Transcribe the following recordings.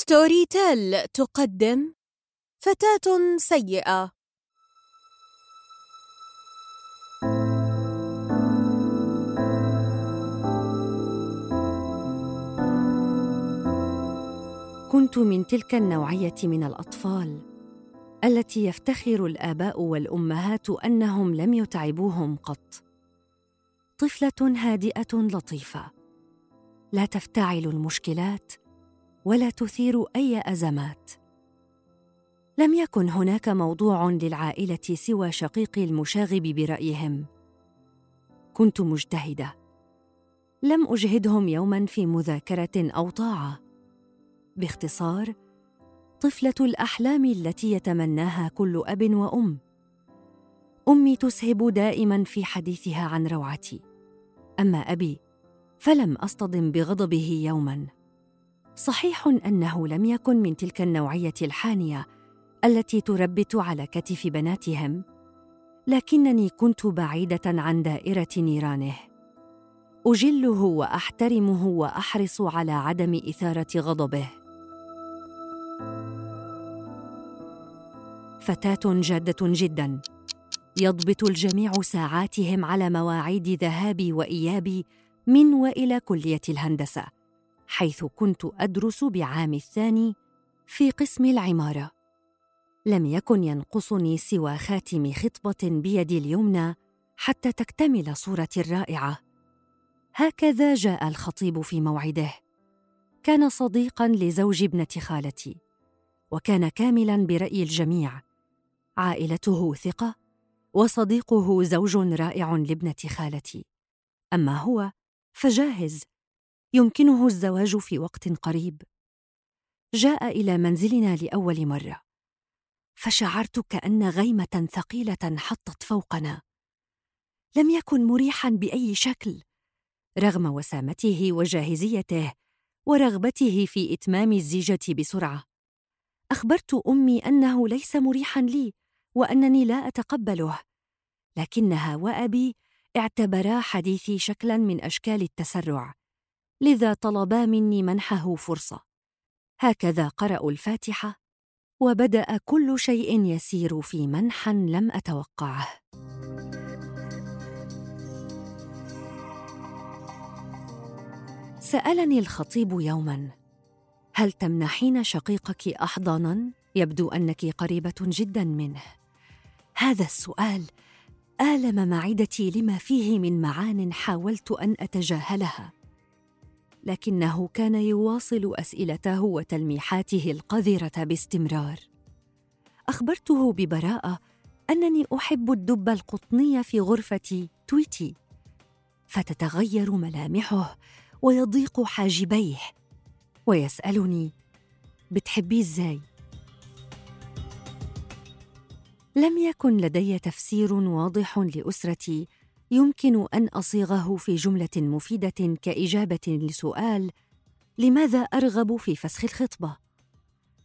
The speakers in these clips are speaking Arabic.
ستوري تيل تقدم فتاة سيئة. كنت من تلك النوعية من الأطفال التي يفتخر الآباء والأمهات أنهم لم يتعبوهم قط. طفلة هادئة لطيفة. لا تفتعل المشكلات ولا تثير أي أزمات. لم يكن هناك موضوع للعائلة سوى شقيقي المشاغب برأيهم. كنت مجتهدة. لم أجهدهم يوما في مذاكرة أو طاعة. باختصار طفلة الأحلام التي يتمناها كل أب وأم. أمي تسهب دائما في حديثها عن روعتي. أما أبي فلم أصطدم بغضبه يوما. صحيح أنه لم يكن من تلك النوعية الحانية التي تربت على كتف بناتهم لكنني كنت بعيدة عن دائرة نيرانه. أجله وأحترمه وأحرص على عدم إثارة غضبه. فتاة جادة جدا. يضبط الجميع ساعاتهم على مواعيد ذهابي وإيابي من وإلى كلية الهندسة. حيث كنت أدرس بعام الثاني في قسم العمارة. لم يكن ينقصني سوى خاتم خطبة بيدي اليمنى حتى تكتمل صورتي الرائعة. هكذا جاء الخطيب في موعده. كان صديقا لزوج ابنة خالتي وكان كاملا برأي الجميع. عائلته ثقة وصديقه زوج رائع لابنة خالتي. أما هو فجاهز يمكنه الزواج في وقت قريب. جاء إلى منزلنا لأول مرة. فشعرت كأن غيمة ثقيلة حطت فوقنا. لم يكن مريحا بأي شكل رغم وسامته وجاهزيته ورغبته في إتمام الزيجة بسرعة. أخبرت أمي أنه ليس مريحا لي وأنني لا أتقبله لكنها وأبي اعتبرا حديثي شكلا من أشكال التسرع. لذا طلبا مني منحه فرصة. هكذا قرأوا الفاتحة وبدأ كل شيء يسير في منحى لم أتوقعه. سألني الخطيب يوما هل تمنحين شقيقك احضانا؟ يبدو أنك قريبة جدا منه. هذا السؤال آلم معدتي لما فيه من معان حاولت أن أتجاهلها. لكنه كان يواصل أسئلته وتلميحاته القذرة باستمرار. أخبرته ببراءة أنني أحب الدب القطني في غرفة تويتي. فتتغير ملامحه ويضيق حاجبيه ويسألني بتحبيه إزاي؟ لم يكن لدي تفسير واضح لأسرتي يمكن أن أصيغه في جملة مفيدة كإجابة لسؤال لماذا أرغب في فسخ الخطبة؟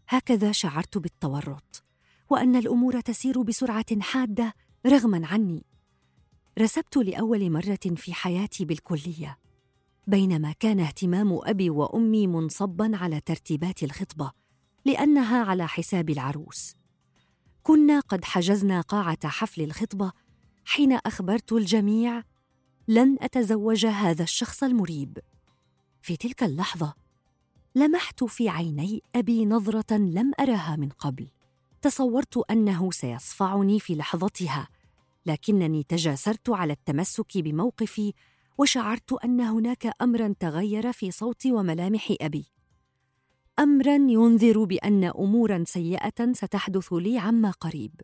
هكذا شعرت بالتورط وأن الأمور تسير بسرعة حادة رغما عني. رسبت لأول مرة في حياتي بالكلية بينما كان اهتمام أبي وأمي منصبا على ترتيبات الخطبة لأنها على حساب العروس. كنا قد حجزنا قاعة حفل الخطبة حين أخبرت الجميع لن أتزوج هذا الشخص المريب. في تلك اللحظة لمحت في عيني أبي نظرة لم ارها من قبل. تصورت أنه سيصفعني في لحظتها لكنني تجاسرت على التمسك بموقفي وشعرت أن هناك امرا تغير في صوت وملامح أبي. امرا ينذر بأن امورا سيئة ستحدث لي عما قريب.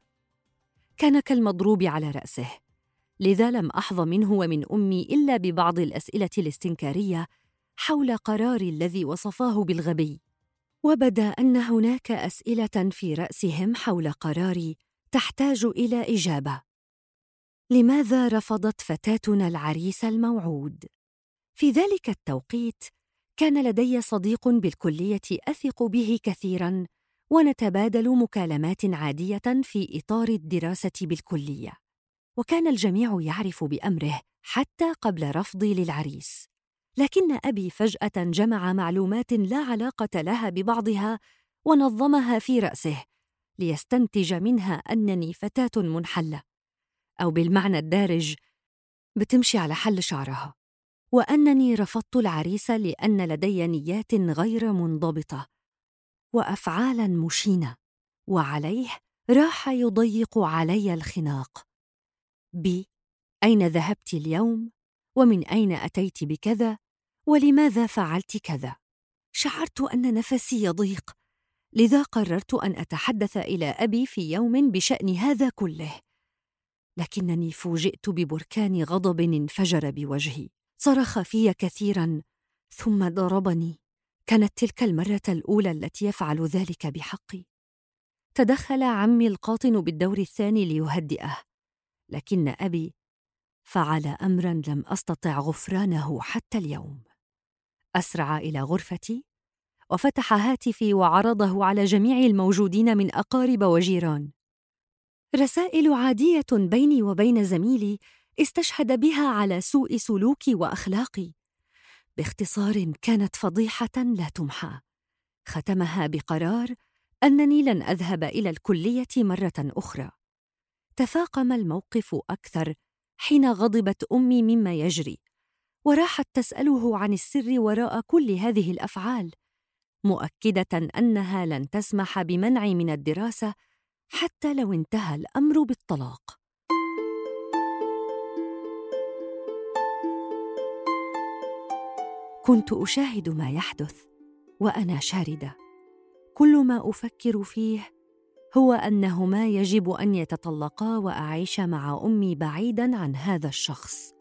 كان كالمضروب على رأسه. لذا لم أحظ منه ومن أمي إلا ببعض الأسئلة الاستنكارية حول قراري الذي وصفاه بالغبي. وبدا أن هناك أسئلة في رأسهم حول قراري تحتاج إلى إجابة. لماذا رفضت فتاتنا العريس الموعود؟ في ذلك التوقيت كان لدي صديق بالكلية أثق به كثيرا ونتبادل مكالمات عادية في إطار الدراسة بالكلية. وكان الجميع يعرف بأمره حتى قبل رفضي للعريس. لكن أبي فجأة جمع معلومات لا علاقة لها ببعضها ونظمها في رأسه ليستنتج منها أنني فتاة منحلة. أو بالمعنى الدارج بتمشي على حل شعرها. وأنني رفضت العريس لأن لدي نيات غير منضبطة. وافعالا مشينة وعليه راح يضيق علي الخناق. بي أين ذهبت اليوم؟ ومن أين أتيت بكذا؟ ولماذا فعلت كذا؟ شعرت أن نفسي يضيق لذا قررت أن أتحدث إلى أبي في يوم بشأن هذا كله. لكنني فوجئت ببركان غضب انفجر بوجهي صرخ في كثيرا ثم ضربني. كانت تلك المرة الأولى التي يفعل ذلك بحقي. تدخل عمي القاطن بالدور الثاني ليهدئه لكن أبي فعل امرا لم أستطع غفرانه حتى اليوم. أسرع إلى غرفتي وفتح هاتفي وعرضه على جميع الموجودين من أقارب وجيران. رسائل عادية بيني وبين زميلي استشهد بها على سوء سلوكي وأخلاقي. باختصار كانت فضيحة لا تمحى. ختمها بقرار أنني لن أذهب إلى الكلية مرة أخرى. تفاقم الموقف أكثر حين غضبت أمي مما يجري وراحت تسأله عن السر وراء كل هذه الأفعال مؤكدة أنها لن تسمح بمنعي من الدراسة حتى لو انتهى الأمر بالطلاق. كنت أشاهد ما يحدث وأنا شاردة. كل ما أفكر فيه هو أنهما يجب أن يتطلقا وأعيش مع أمي بعيدا عن هذا الشخص.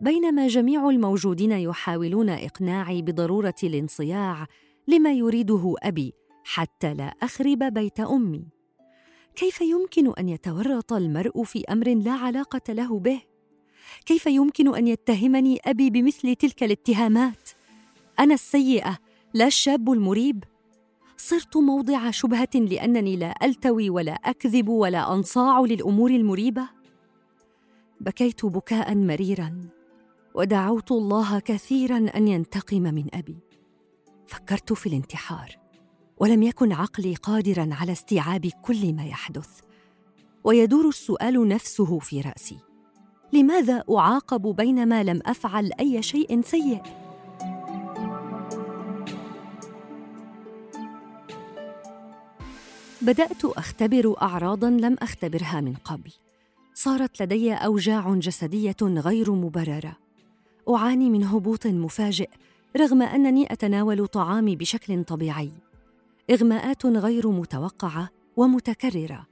بينما جميع الموجودين يحاولون إقناعي بضرورة الانصياع لما يريده أبي حتى لا أخرب بيت أمي. كيف يمكن أن يتورط المرء في أمر لا علاقة له به؟ كيف يمكن أن يتهمني أبي بمثل تلك الاتهامات؟ أنا السيئة لا الشاب المريب. صرت موضع شبهة لأنني لا ألتوي ولا أكذب ولا أنصاع للأمور المريبة. بكيت بكاء مريرا ودعوت الله كثيرا أن ينتقم من أبي. فكرت في الانتحار ولم يكن عقلي قادرا على استيعاب كل ما يحدث. ويدور السؤال نفسه في رأسي. لماذا أعاقب بينما لم أفعل أي شيء سيء؟ بدأت أختبر اعراضا لم أختبرها من قبل. صارت لدي أوجاع جسدية غير مبررة. أعاني من هبوط مفاجئ رغم أنني أتناول طعامي بشكل طبيعي. إغماءات غير متوقعة ومتكررة.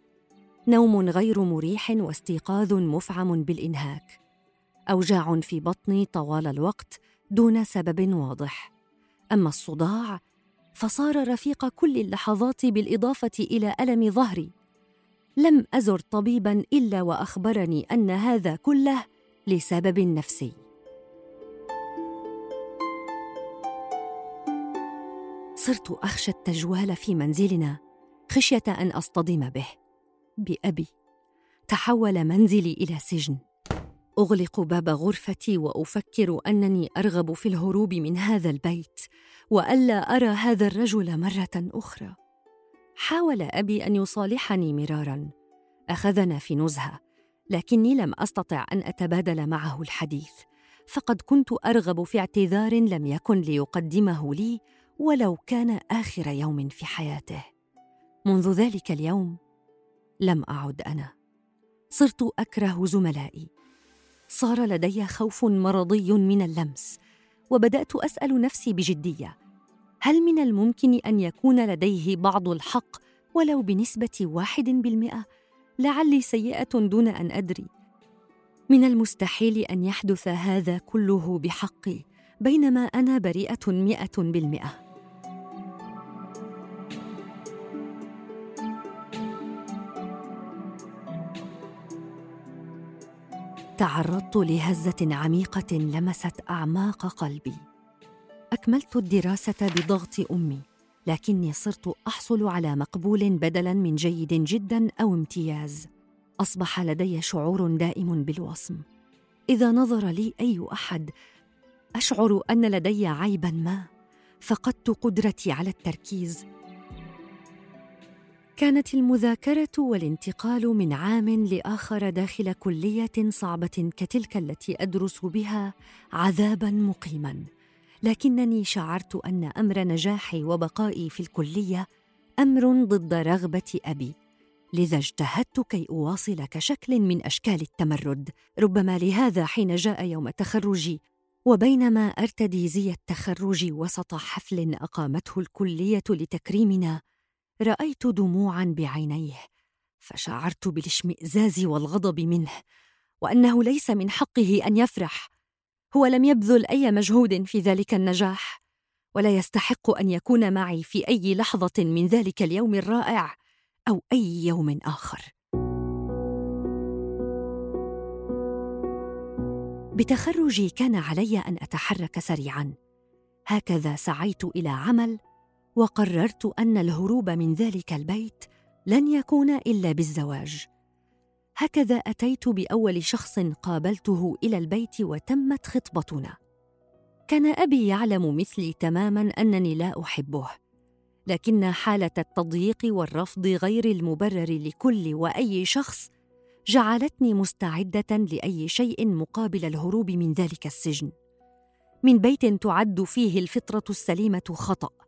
نوم غير مريح واستيقاظ مفعم بالإنهاك. أوجاع في بطني طوال الوقت دون سبب واضح. أما الصداع فصار رفيق كل اللحظات بالإضافة إلى ألم ظهري. لم أزر طبيبا إلا وأخبرني أن هذا كله لسبب نفسي. صرت أخشى التجوال في منزلنا خشية أن أصطدم به. بأبي. تحول منزلي إلى سجن. أغلق باب غرفتي وأفكر أنني أرغب في الهروب من هذا البيت وألا أرى هذا الرجل مرة أخرى. حاول أبي أن يصالحني مرارا. أخذنا في نزهة لكني لم أستطع أن أتبادل معه الحديث. فقد كنت أرغب في اعتذار لم يكن ليقدمه لي ولو كان آخر يوم في حياته. منذ ذلك اليوم لم أعد أنا. صرت أكره زملائي. صار لدي خوف مرضي من اللمس وبدأت أسأل نفسي بجدية هل من الممكن أن يكون لديه بعض الحق ولو بنسبة واحد بالمئة؟ لعلي سيئة دون أن أدري. من المستحيل أن يحدث هذا كله بحقي بينما أنا بريئة مئة بالمئة. تعرضت لهزة عميقة لمست أعماق قلبي. أكملت الدراسة بضغط أمي لكني صرت أحصل على مقبول بدلا من جيد جدا أو امتياز. أصبح لدي شعور دائم بالوصم. إذا نظر لي أي أحد أشعر أن لدي عيبا ما فقدت قدرتي على التركيز. كانت المذاكرة والانتقال من عام لآخر داخل كلية صعبة كتلك التي أدرس بها عذابا مقيما. لكنني شعرت أن أمر نجاحي وبقائي في الكلية أمر ضد رغبة أبي. لذا اجتهدت كي أواصل كشكل من أشكال التمرد. ربما لهذا حين جاء يوم تخرجي وبينما أرتدي زي التخرج وسط حفل أقامته الكلية لتكريمنا رأيت دموعا بعينيه فشعرت بالاشمئزاز والغضب منه وأنه ليس من حقه أن يفرح. هو لم يبذل أي مجهود في ذلك النجاح ولا يستحق أن يكون معي في أي لحظة من ذلك اليوم الرائع أو أي يوم آخر. بتخرجي كان علي أن أتحرك سريعا. هكذا سعيت إلى عمل وقررت أن الهروب من ذلك البيت لن يكون إلا بالزواج. هكذا أتيت بأول شخص قابلته إلى البيت وتمت خطبتنا. كان أبي يعلم مثلي تماما أنني لا أحبه لكن حالة التضييق والرفض غير المبرر لكل وأي شخص جعلتني مستعدة لأي شيء مقابل الهروب من ذلك السجن. من بيت تعد فيه الفطرة السليمة خطأ.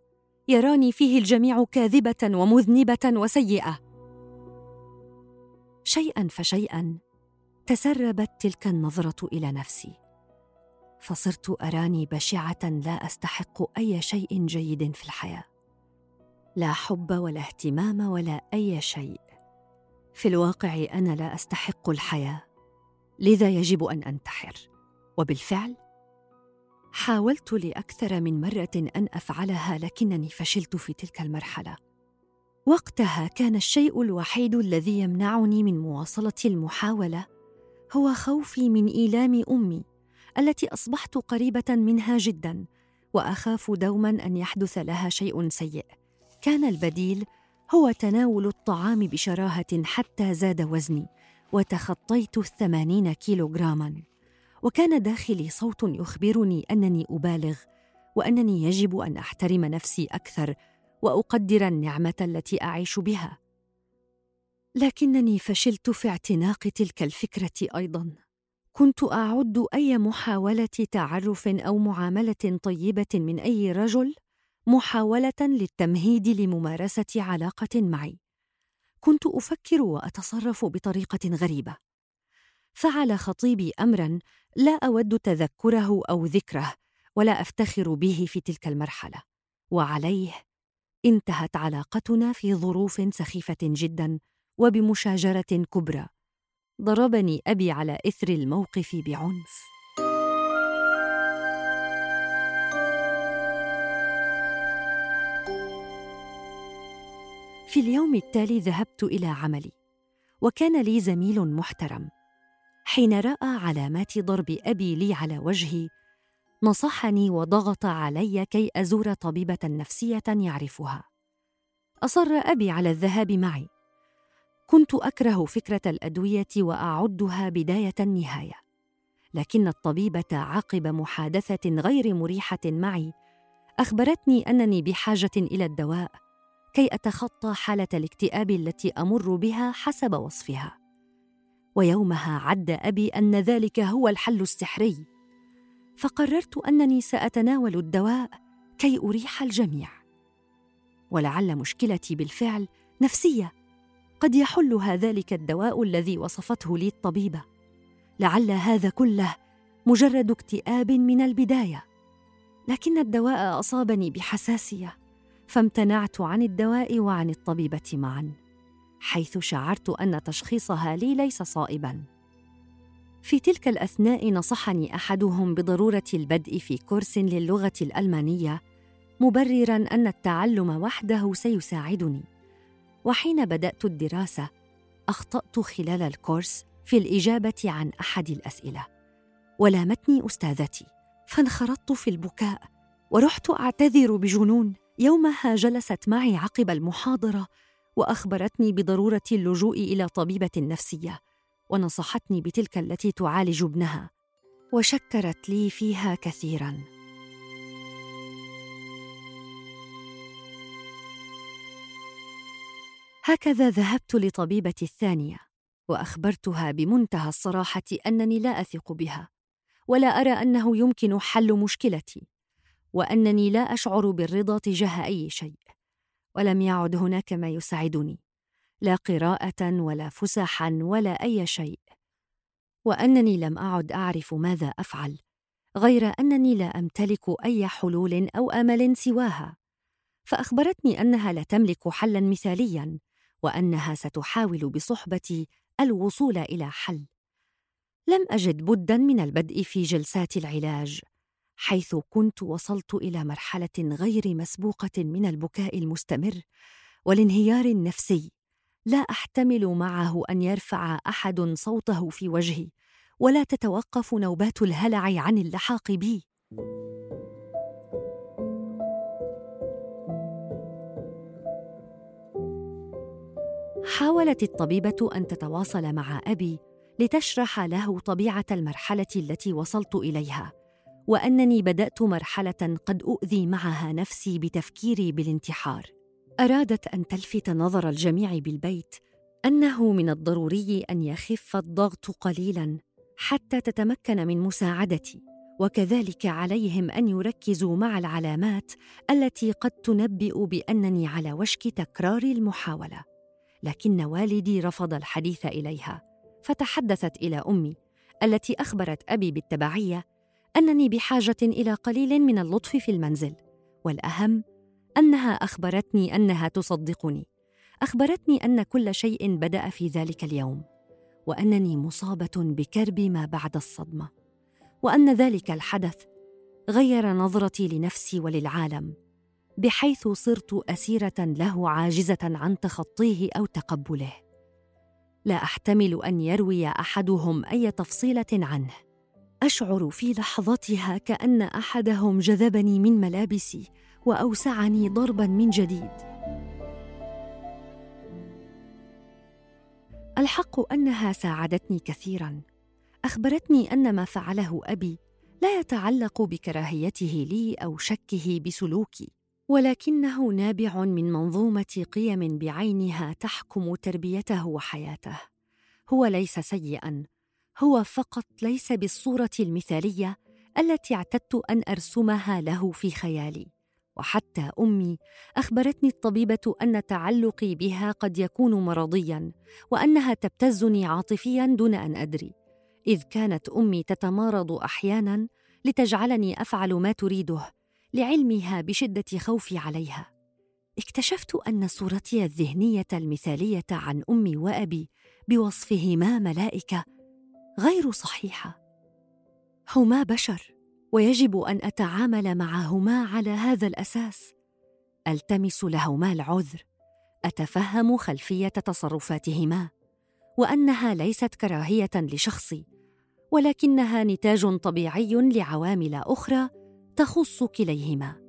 يراني فيه الجميع كاذبة ومذنبة وسيئة. شيئا فشيئا تسربت تلك النظرة إلى نفسي. فصرت أراني بشعة لا أستحق أي شيء جيد في الحياة. لا حب ولا اهتمام ولا أي شيء. في الواقع أنا لا أستحق الحياة. لذا يجب أن أنتحر. وبالفعل حاولت لأكثر من مرة أن أفعلها لكنني فشلت في تلك المرحلة. وقتها كان الشيء الوحيد الذي يمنعني من مواصلة المحاولة هو خوفي من إيلام أمي التي أصبحت قريبة منها جدا وأخاف دوما أن يحدث لها شيء سيء. كان البديل هو تناول الطعام بشراهة حتى زاد وزني وتخطيت الثمانين كيلوغراما. وكان داخلي صوت يخبرني أنني أبالغ وأنني يجب أن أحترم نفسي أكثر وأقدر النعمة التي أعيش بها. لكنني فشلت في اعتناق تلك الفكرة أيضا. كنت أعد أي محاولة تعرف أو معاملة طيبة من أي رجل محاولة للتمهيد لممارسة علاقة معي. كنت أفكر وأتصرف بطريقة غريبة. فعل خطيبي امرا لا أود تذكره أو ذكره ولا أفتخر به في تلك المرحلة. وعليه انتهت علاقتنا في ظروف سخيفة جدا وبمشاجرة كبرى. ضربني أبي على إثر الموقف بعنف. في اليوم التالي ذهبت إلى عملي وكان لي زميل محترم. حين رأى علامات ضرب أبي لي على وجهي نصحني وضغط علي كي أزور طبيبة نفسية يعرفها. أصر أبي على الذهاب معي. كنت أكره فكرة الأدوية وأعدها بداية النهاية. لكن الطبيبة عقب محادثة غير مريحة معي أخبرتني أنني بحاجة إلى الدواء كي أتخطى حالة الاكتئاب التي أمر بها حسب وصفها. ويومها عد أبي أن ذلك هو الحل السحري. فقررت أنني سأتناول الدواء كي أريح الجميع. ولعل مشكلتي بالفعل نفسية. قد يحلها ذلك الدواء الذي وصفته لي الطبيبه لعل هذا كله مجرد اكتئاب من البداية. لكن الدواء أصابني بحساسية فامتنعت عن الدواء وعن الطبيبة معا. حيث شعرت أن تشخيصها لي ليس صائبا. في تلك الأثناء نصحني أحدهم بضرورة البدء في كورس للغة الألمانية مبررا أن التعلم وحده سيساعدني. وحين بدأت الدراسة أخطأت خلال الكورس في الإجابة عن أحد الأسئلة. ولامتني أستاذتي فانخرطت في البكاء ورحت أعتذر بجنون يومها جلست معي عقب المحاضرة وأخبرتني بضرورة اللجوء إلى طبيبة نفسية ونصحتني بتلك التي تعالج ابنها وشكرت لي فيها كثيرا. هكذا ذهبت لطبيبتي الثانية وأخبرتها بمنتهى الصراحة أنني لا أثق بها ولا أرى أنه يمكن حل مشكلتي وأنني لا أشعر بالرضا تجاه أي شيء. ولم يعد هناك ما يساعدني لا قراءة ولا فسحا ولا أي شيء. وأنني لم أعد أعرف ماذا أفعل غير أنني لا أمتلك أي حلول أو آمل سواها. فأخبرتني أنها لا تملك حلا مثاليا وأنها ستحاول بصحبتي الوصول إلى حل. لم أجد بدا من البدء في جلسات العلاج. حيث كنت وصلت إلى مرحلة غير مسبوقة من البكاء المستمر والانهيار النفسي. لا أحتمل معه أن يرفع أحد صوته في وجهي ولا تتوقف نوبات الهلع عن اللحاق بي. حاولت الطبيبة أن تتواصل مع أبي لتشرح له طبيعة المرحلة التي وصلت إليها. وأنني بدأت مرحلة قد أؤذي معها نفسي بتفكيري بالانتحار. أرادت أن تلفت نظر الجميع بالبيت أنه من الضروري أن يخف الضغط قليلا حتى تتمكن من مساعدتي وكذلك عليهم أن يركزوا مع العلامات التي قد تنبئ بأنني على وشك تكرار المحاولة. لكن والدي رفض الحديث إليها فتحدثت إلى أمي التي أخبرت أبي بالتبعية أنني بحاجة إلى قليل من اللطف في المنزل والأهم أنها أخبرتني أنها تصدقني أخبرتني أن كل شيء بدأ في ذلك اليوم وأنني مصابة بكرب ما بعد الصدمة وأن ذلك الحدث غير نظرتي لنفسي وللعالم بحيث صرت أسيرة له عاجزة عن تخطيه أو تقبله. لا أحتمل أن يروي أحدهم أي تفصيلة عنه. أشعر في لحظتها كأن أحدهم جذبني من ملابسي وأوسعني ضربا من جديد. الحق أنها ساعدتني كثيرا. أخبرتني أن ما فعله أبي لا يتعلق بكراهيته لي أو شكه بسلوكي ولكنه نابع من منظومة قيم بعينها تحكم تربيته وحياته. هو ليس سيئا هو فقط ليس بالصورة المثالية التي اعتدت أن أرسمها له في خيالي. وحتى أمي أخبرتني الطبيبة أن تعلقي بها قد يكون مرضيا وأنها تبتزني عاطفيا دون أن أدري. إذ كانت أمي تتمارض أحيانا لتجعلني أفعل ما تريده لعلمها بشدة خوفي عليها. اكتشفت أن صورتي الذهنية المثالية عن أمي وأبي بوصفهما ملائكة غير صحيحة. هما بشر ويجب أن أتعامل معهما على هذا الأساس. ألتمس لهما العذر أتفهم خلفية تصرفاتهما وأنها ليست كراهية لشخصي ولكنها نتاج طبيعي لعوامل أخرى تخص كليهما.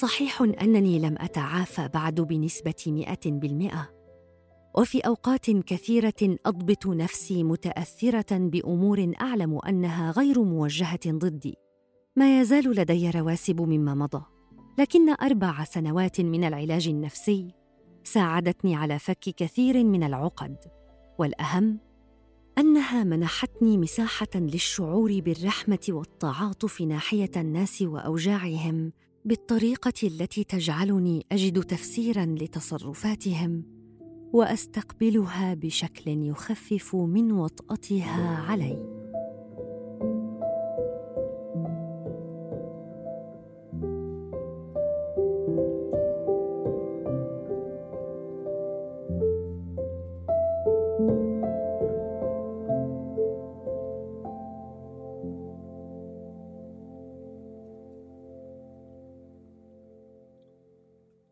صحيح أنني لم أتعافى بعد بنسبة مئة بالمئة. وفي أوقات كثيرة أضبط نفسي متأثرة بأمور أعلم أنها غير موجهة ضدي. ما يزال لدي رواسب مما مضى. لكن أربع سنوات من العلاج النفسي ساعدتني على فك كثير من العقد. والأهم أنها منحتني مساحة للشعور بالرحمة والتعاطف ناحية الناس وأوجاعهم بالطريقة التي تجعلني أجد تفسيرا لتصرفاتهم وأستقبلها بشكل يخفف من وطأتها علي.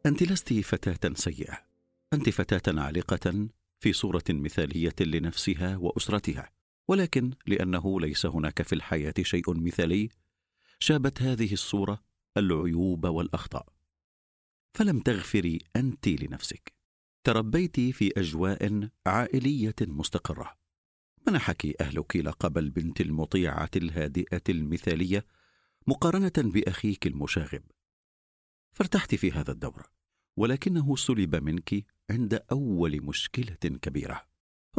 أنت لست فتاة سيئة. أنت فتاة عالقة في صورة مثالية لنفسها وأسرتها ولكن لأنه ليس هناك في الحياة شيء مثالي شابت هذه الصورة العيوب والأخطاء. فلم تغفري أنت لنفسك. تربيت في أجواء عائلية مستقرة. منحك أهلك لقب البنت المطيعة الهادئة المثالية مقارنة بأخيك المشاغب. فارتحت في هذا الدور ولكنه سلب منك عند أول مشكلة كبيرة.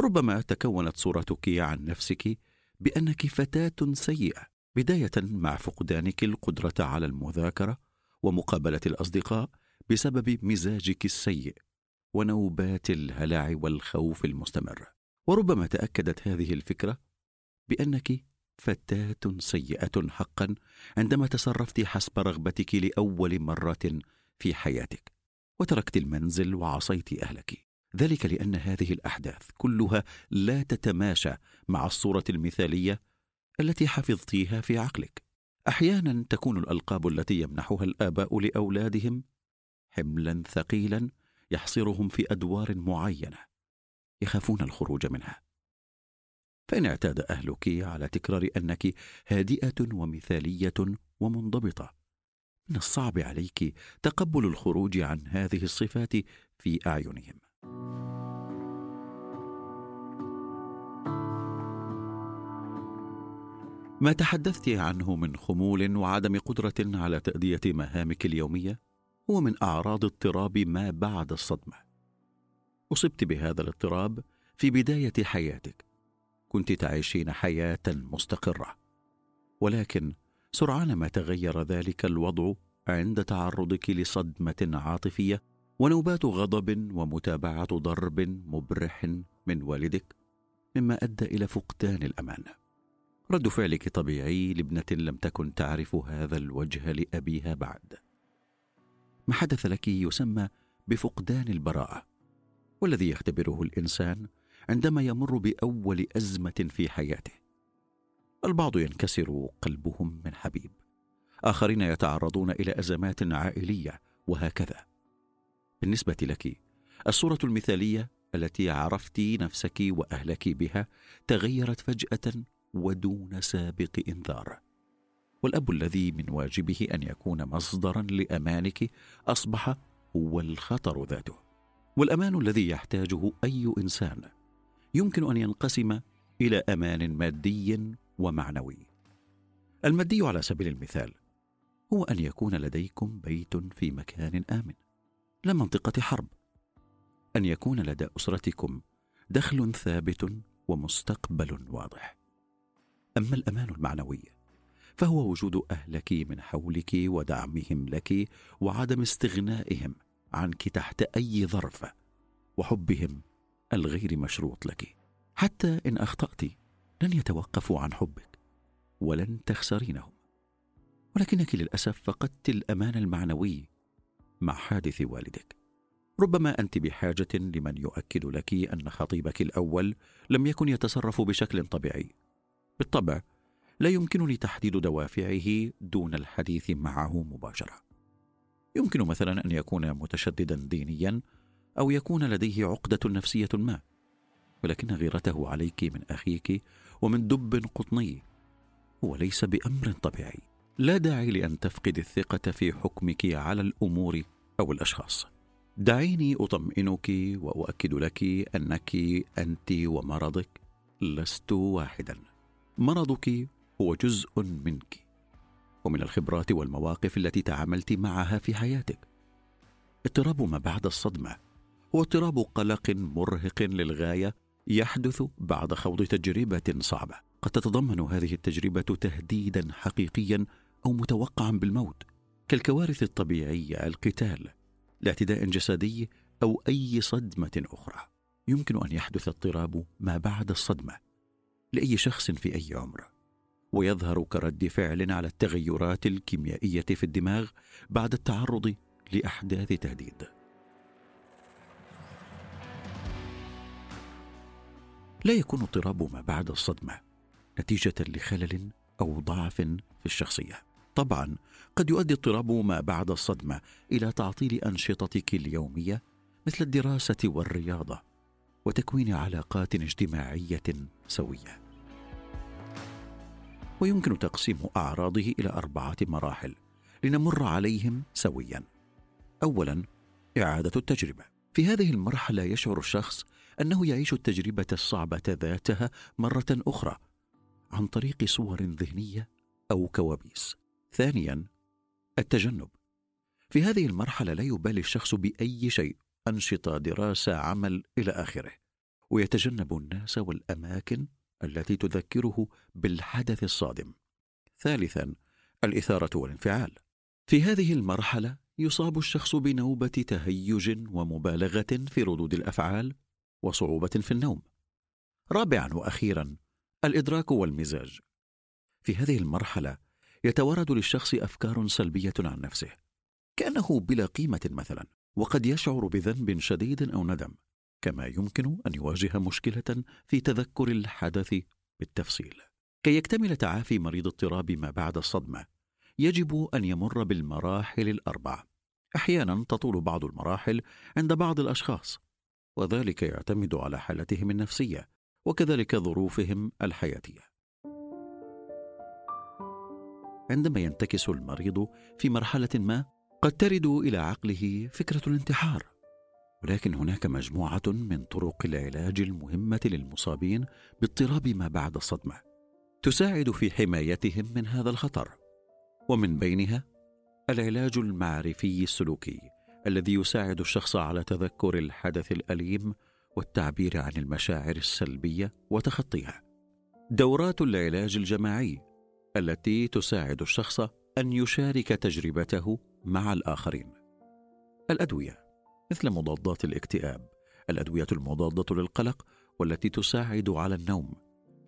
ربما تكونت صورتك عن نفسك بأنك فتاة سيئة بداية مع فقدانك القدرة على المذاكرة ومقابلة الأصدقاء بسبب مزاجك السيء ونوبات الهلع والخوف المستمر. وربما تأكدت هذه الفكرة بأنك فتاة سيئة حقا عندما تصرفت حسب رغبتك لأول مرة في حياتك وتركت المنزل وعصيت أهلك. ذلك لأن هذه الأحداث كلها لا تتماشى مع الصورة المثالية التي حفظتيها في عقلك. أحيانا تكون الألقاب التي يمنحها الآباء لأولادهم حملا ثقيلا يحصرهم في أدوار معينة يخافون الخروج منها. فإن اعتاد أهلك على تكرار أنك هادئة ومثالية ومنضبطة. من الصعب عليك تقبل الخروج عن هذه الصفات في أعينهم. ما تحدثت عنه من خمول وعدم قدرة على تأدية مهامك اليومية هو من أعراض اضطراب ما بعد الصدمة. أصبت بهذا الاضطراب في بداية حياتك. كنت تعيشين حياة مستقرة. ولكن سرعان ما تغير ذلك الوضع عند تعرضك لصدمة عاطفية ونوبات غضب ومتابعة ضرب مبرح من والدك مما أدى إلى فقدان الأمان. رد فعلك طبيعي لابنة لم تكن تعرف هذا الوجه لأبيها بعد. ما حدث لك يسمى بفقدان البراءة والذي يختبره الإنسان عندما يمر بأول أزمة في حياته. البعض ينكسر قلبهم من حبيب. آخرين يتعرضون إلى أزمات عائلية وهكذا. بالنسبة لك الصورة المثالية التي عرفت نفسك وأهلك بها تغيرت فجأة ودون سابق إنذار. والأب الذي من واجبه أن يكون مصدرا لأمانك أصبح هو الخطر ذاته. والأمان الذي يحتاجه أي إنسان يمكن أن ينقسم إلى أمان مادي ومعنوي. المادي على سبيل المثال هو أن يكون لديكم بيت في مكان آمن لا منطقة حرب. أن يكون لدى أسرتكم دخل ثابت ومستقبل واضح. أما الأمان المعنوي فهو وجود أهلك من حولك ودعمهم لك وعدم استغنائهم عنك تحت أي ظرف وحبهم الغير مشروط لك حتى إن أخطأت لن يتوقفوا عن حبك ولن تخسرينهم. ولكنك للأسف فقدت الأمان المعنوي مع حادث والدك. ربما أنت بحاجة لمن يؤكد لك أن خطيبك الأول لم يكن يتصرف بشكل طبيعي. بالطبع لا يمكنني تحديد دوافعه دون الحديث معه مباشرة. يمكن مثلا أن يكون متشددا دينيا أو يكون لديه عقدة نفسية ما. ولكن غيرته عليك من أخيك ومن دب قطني. هو ليس بأمر طبيعي. لا داعي لأن تفقد الثقة في حكمك على الأمور أو الأشخاص. دعيني أطمئنك وأؤكد لك أنك أنت ومرضك لست واحدا. مرضك هو جزء منك. ومن الخبرات والمواقف التي تعاملت معها في حياتك. اضطراب ما بعد الصدمة. هو اضطراب قلق مرهق للغاية يحدث بعد خوض تجربة صعبة. قد تتضمن هذه التجربة تهديدا حقيقيا أو متوقعا بالموت. كالكوارث الطبيعيه القتال لاعتداء جسدي أو أي صدمة أخرى. يمكن أن يحدث اضطراب ما بعد الصدمة لأي شخص في أي عمر. ويظهر كرد فعل على التغيرات الكيميائية في الدماغ بعد التعرض لأحداث تهديد. لا يكون اضطراب ما بعد الصدمة نتيجة لخلل أو ضعف في الشخصية. طبعا قد يؤدي اضطراب ما بعد الصدمة إلى تعطيل أنشطتك اليومية مثل الدراسة والرياضة وتكوين علاقات اجتماعية سوية. ويمكن تقسيم أعراضه إلى أربعة مراحل لنمر عليهم سويا. أولا إعادة التجربة. في هذه المرحلة يشعر الشخص أنه يعيش التجربة الصعبة ذاتها مرة أخرى عن طريق صور ذهنية أو كوابيس. ثانيا التجنب. في هذه المرحلة لا يبالي الشخص بأي شيء أنشطة دراسة عمل إلى آخره. ويتجنب الناس والأماكن التي تذكره بالحدث الصادم. ثالثا الإثارة والانفعال. في هذه المرحلة يصاب الشخص بنوبة تهيج ومبالغة في ردود الأفعال وصعوبة في النوم. رابعا وأخيرا الإدراك والمزاج. في هذه المرحلة يتوارد للشخص أفكار سلبية عن نفسه كأنه بلا قيمة مثلا وقد يشعر بذنب شديد أو ندم كما يمكن أن يواجه مشكلة في تذكر الحدث بالتفصيل. كي يكتمل تعافي مريض اضطراب ما بعد الصدمة يجب أن يمر بالمراحل الأربع أحيانا تطول بعض المراحل عند بعض الأشخاص وذلك يعتمد على حالتهم النفسية وكذلك ظروفهم الحياتية. عندما ينتكس المريض في مرحلة ما قد ترد إلى عقله فكرة الانتحار. ولكن هناك مجموعة من طرق العلاج المهمة للمصابين باضطراب ما بعد الصدمة تساعد في حمايتهم من هذا الخطر. ومن بينها العلاج المعرفي السلوكي. الذي يساعد الشخص على تذكر الحدث الأليم والتعبير عن المشاعر السلبية وتخطيها. دورات العلاج الجماعي التي تساعد الشخص أن يشارك تجربته مع الآخرين. الأدوية مثل مضادات الاكتئاب الأدوية المضادة للقلق والتي تساعد على النوم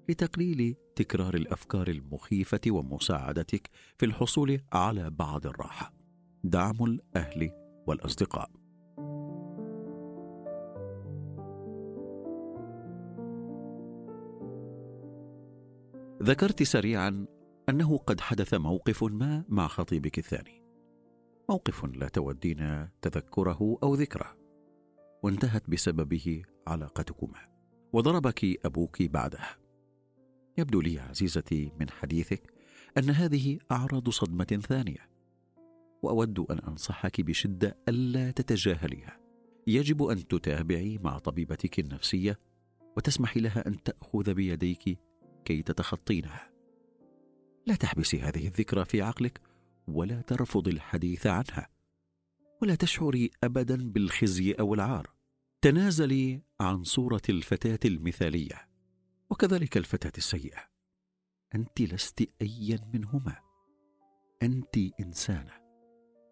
لتقليل تكرار الأفكار المخيفة ومساعدتك في الحصول على بعض الراحة. دعم الأهل والأصدقاء. ذكرت سريعا أنه قد حدث موقف ما مع خطيبك الثاني. موقف لا تودين تذكره أو ذكره. وانتهت بسببه علاقتكما. وضربك أبوك بعده. يبدو لي عزيزتي من حديثك أن هذه أعراض صدمة ثانية. وأود أن أنصحك بشدة ألا تتجاهليها. يجب أن تتابعي مع طبيبتك النفسية وتسمحي لها أن تأخذ بيديك كي تتخطينها. لا تحبسي هذه الذكرى في عقلك ولا ترفضي الحديث عنها. ولا تشعري ابدا بالخزي أو العار. تنازلي عن صورة الفتاة المثالية وكذلك الفتاة السيئة. أنت لست ايا منهما. أنت إنسانة.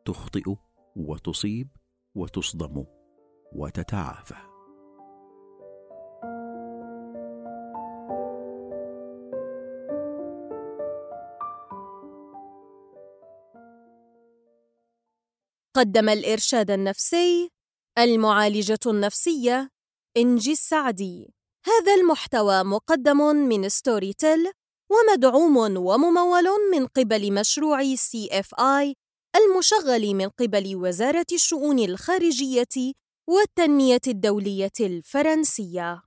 تخطئ وتصيب وتصدم وتتعافى. قدم الإرشاد النفسي المعالجة النفسية إنجي السعدي. هذا المحتوى مقدم من ستوري تيل ومدعوم وممول من قبل مشروع CFI المشغل من قبل وزارة الشؤون الخارجية والتنمية الدولية الفرنسية.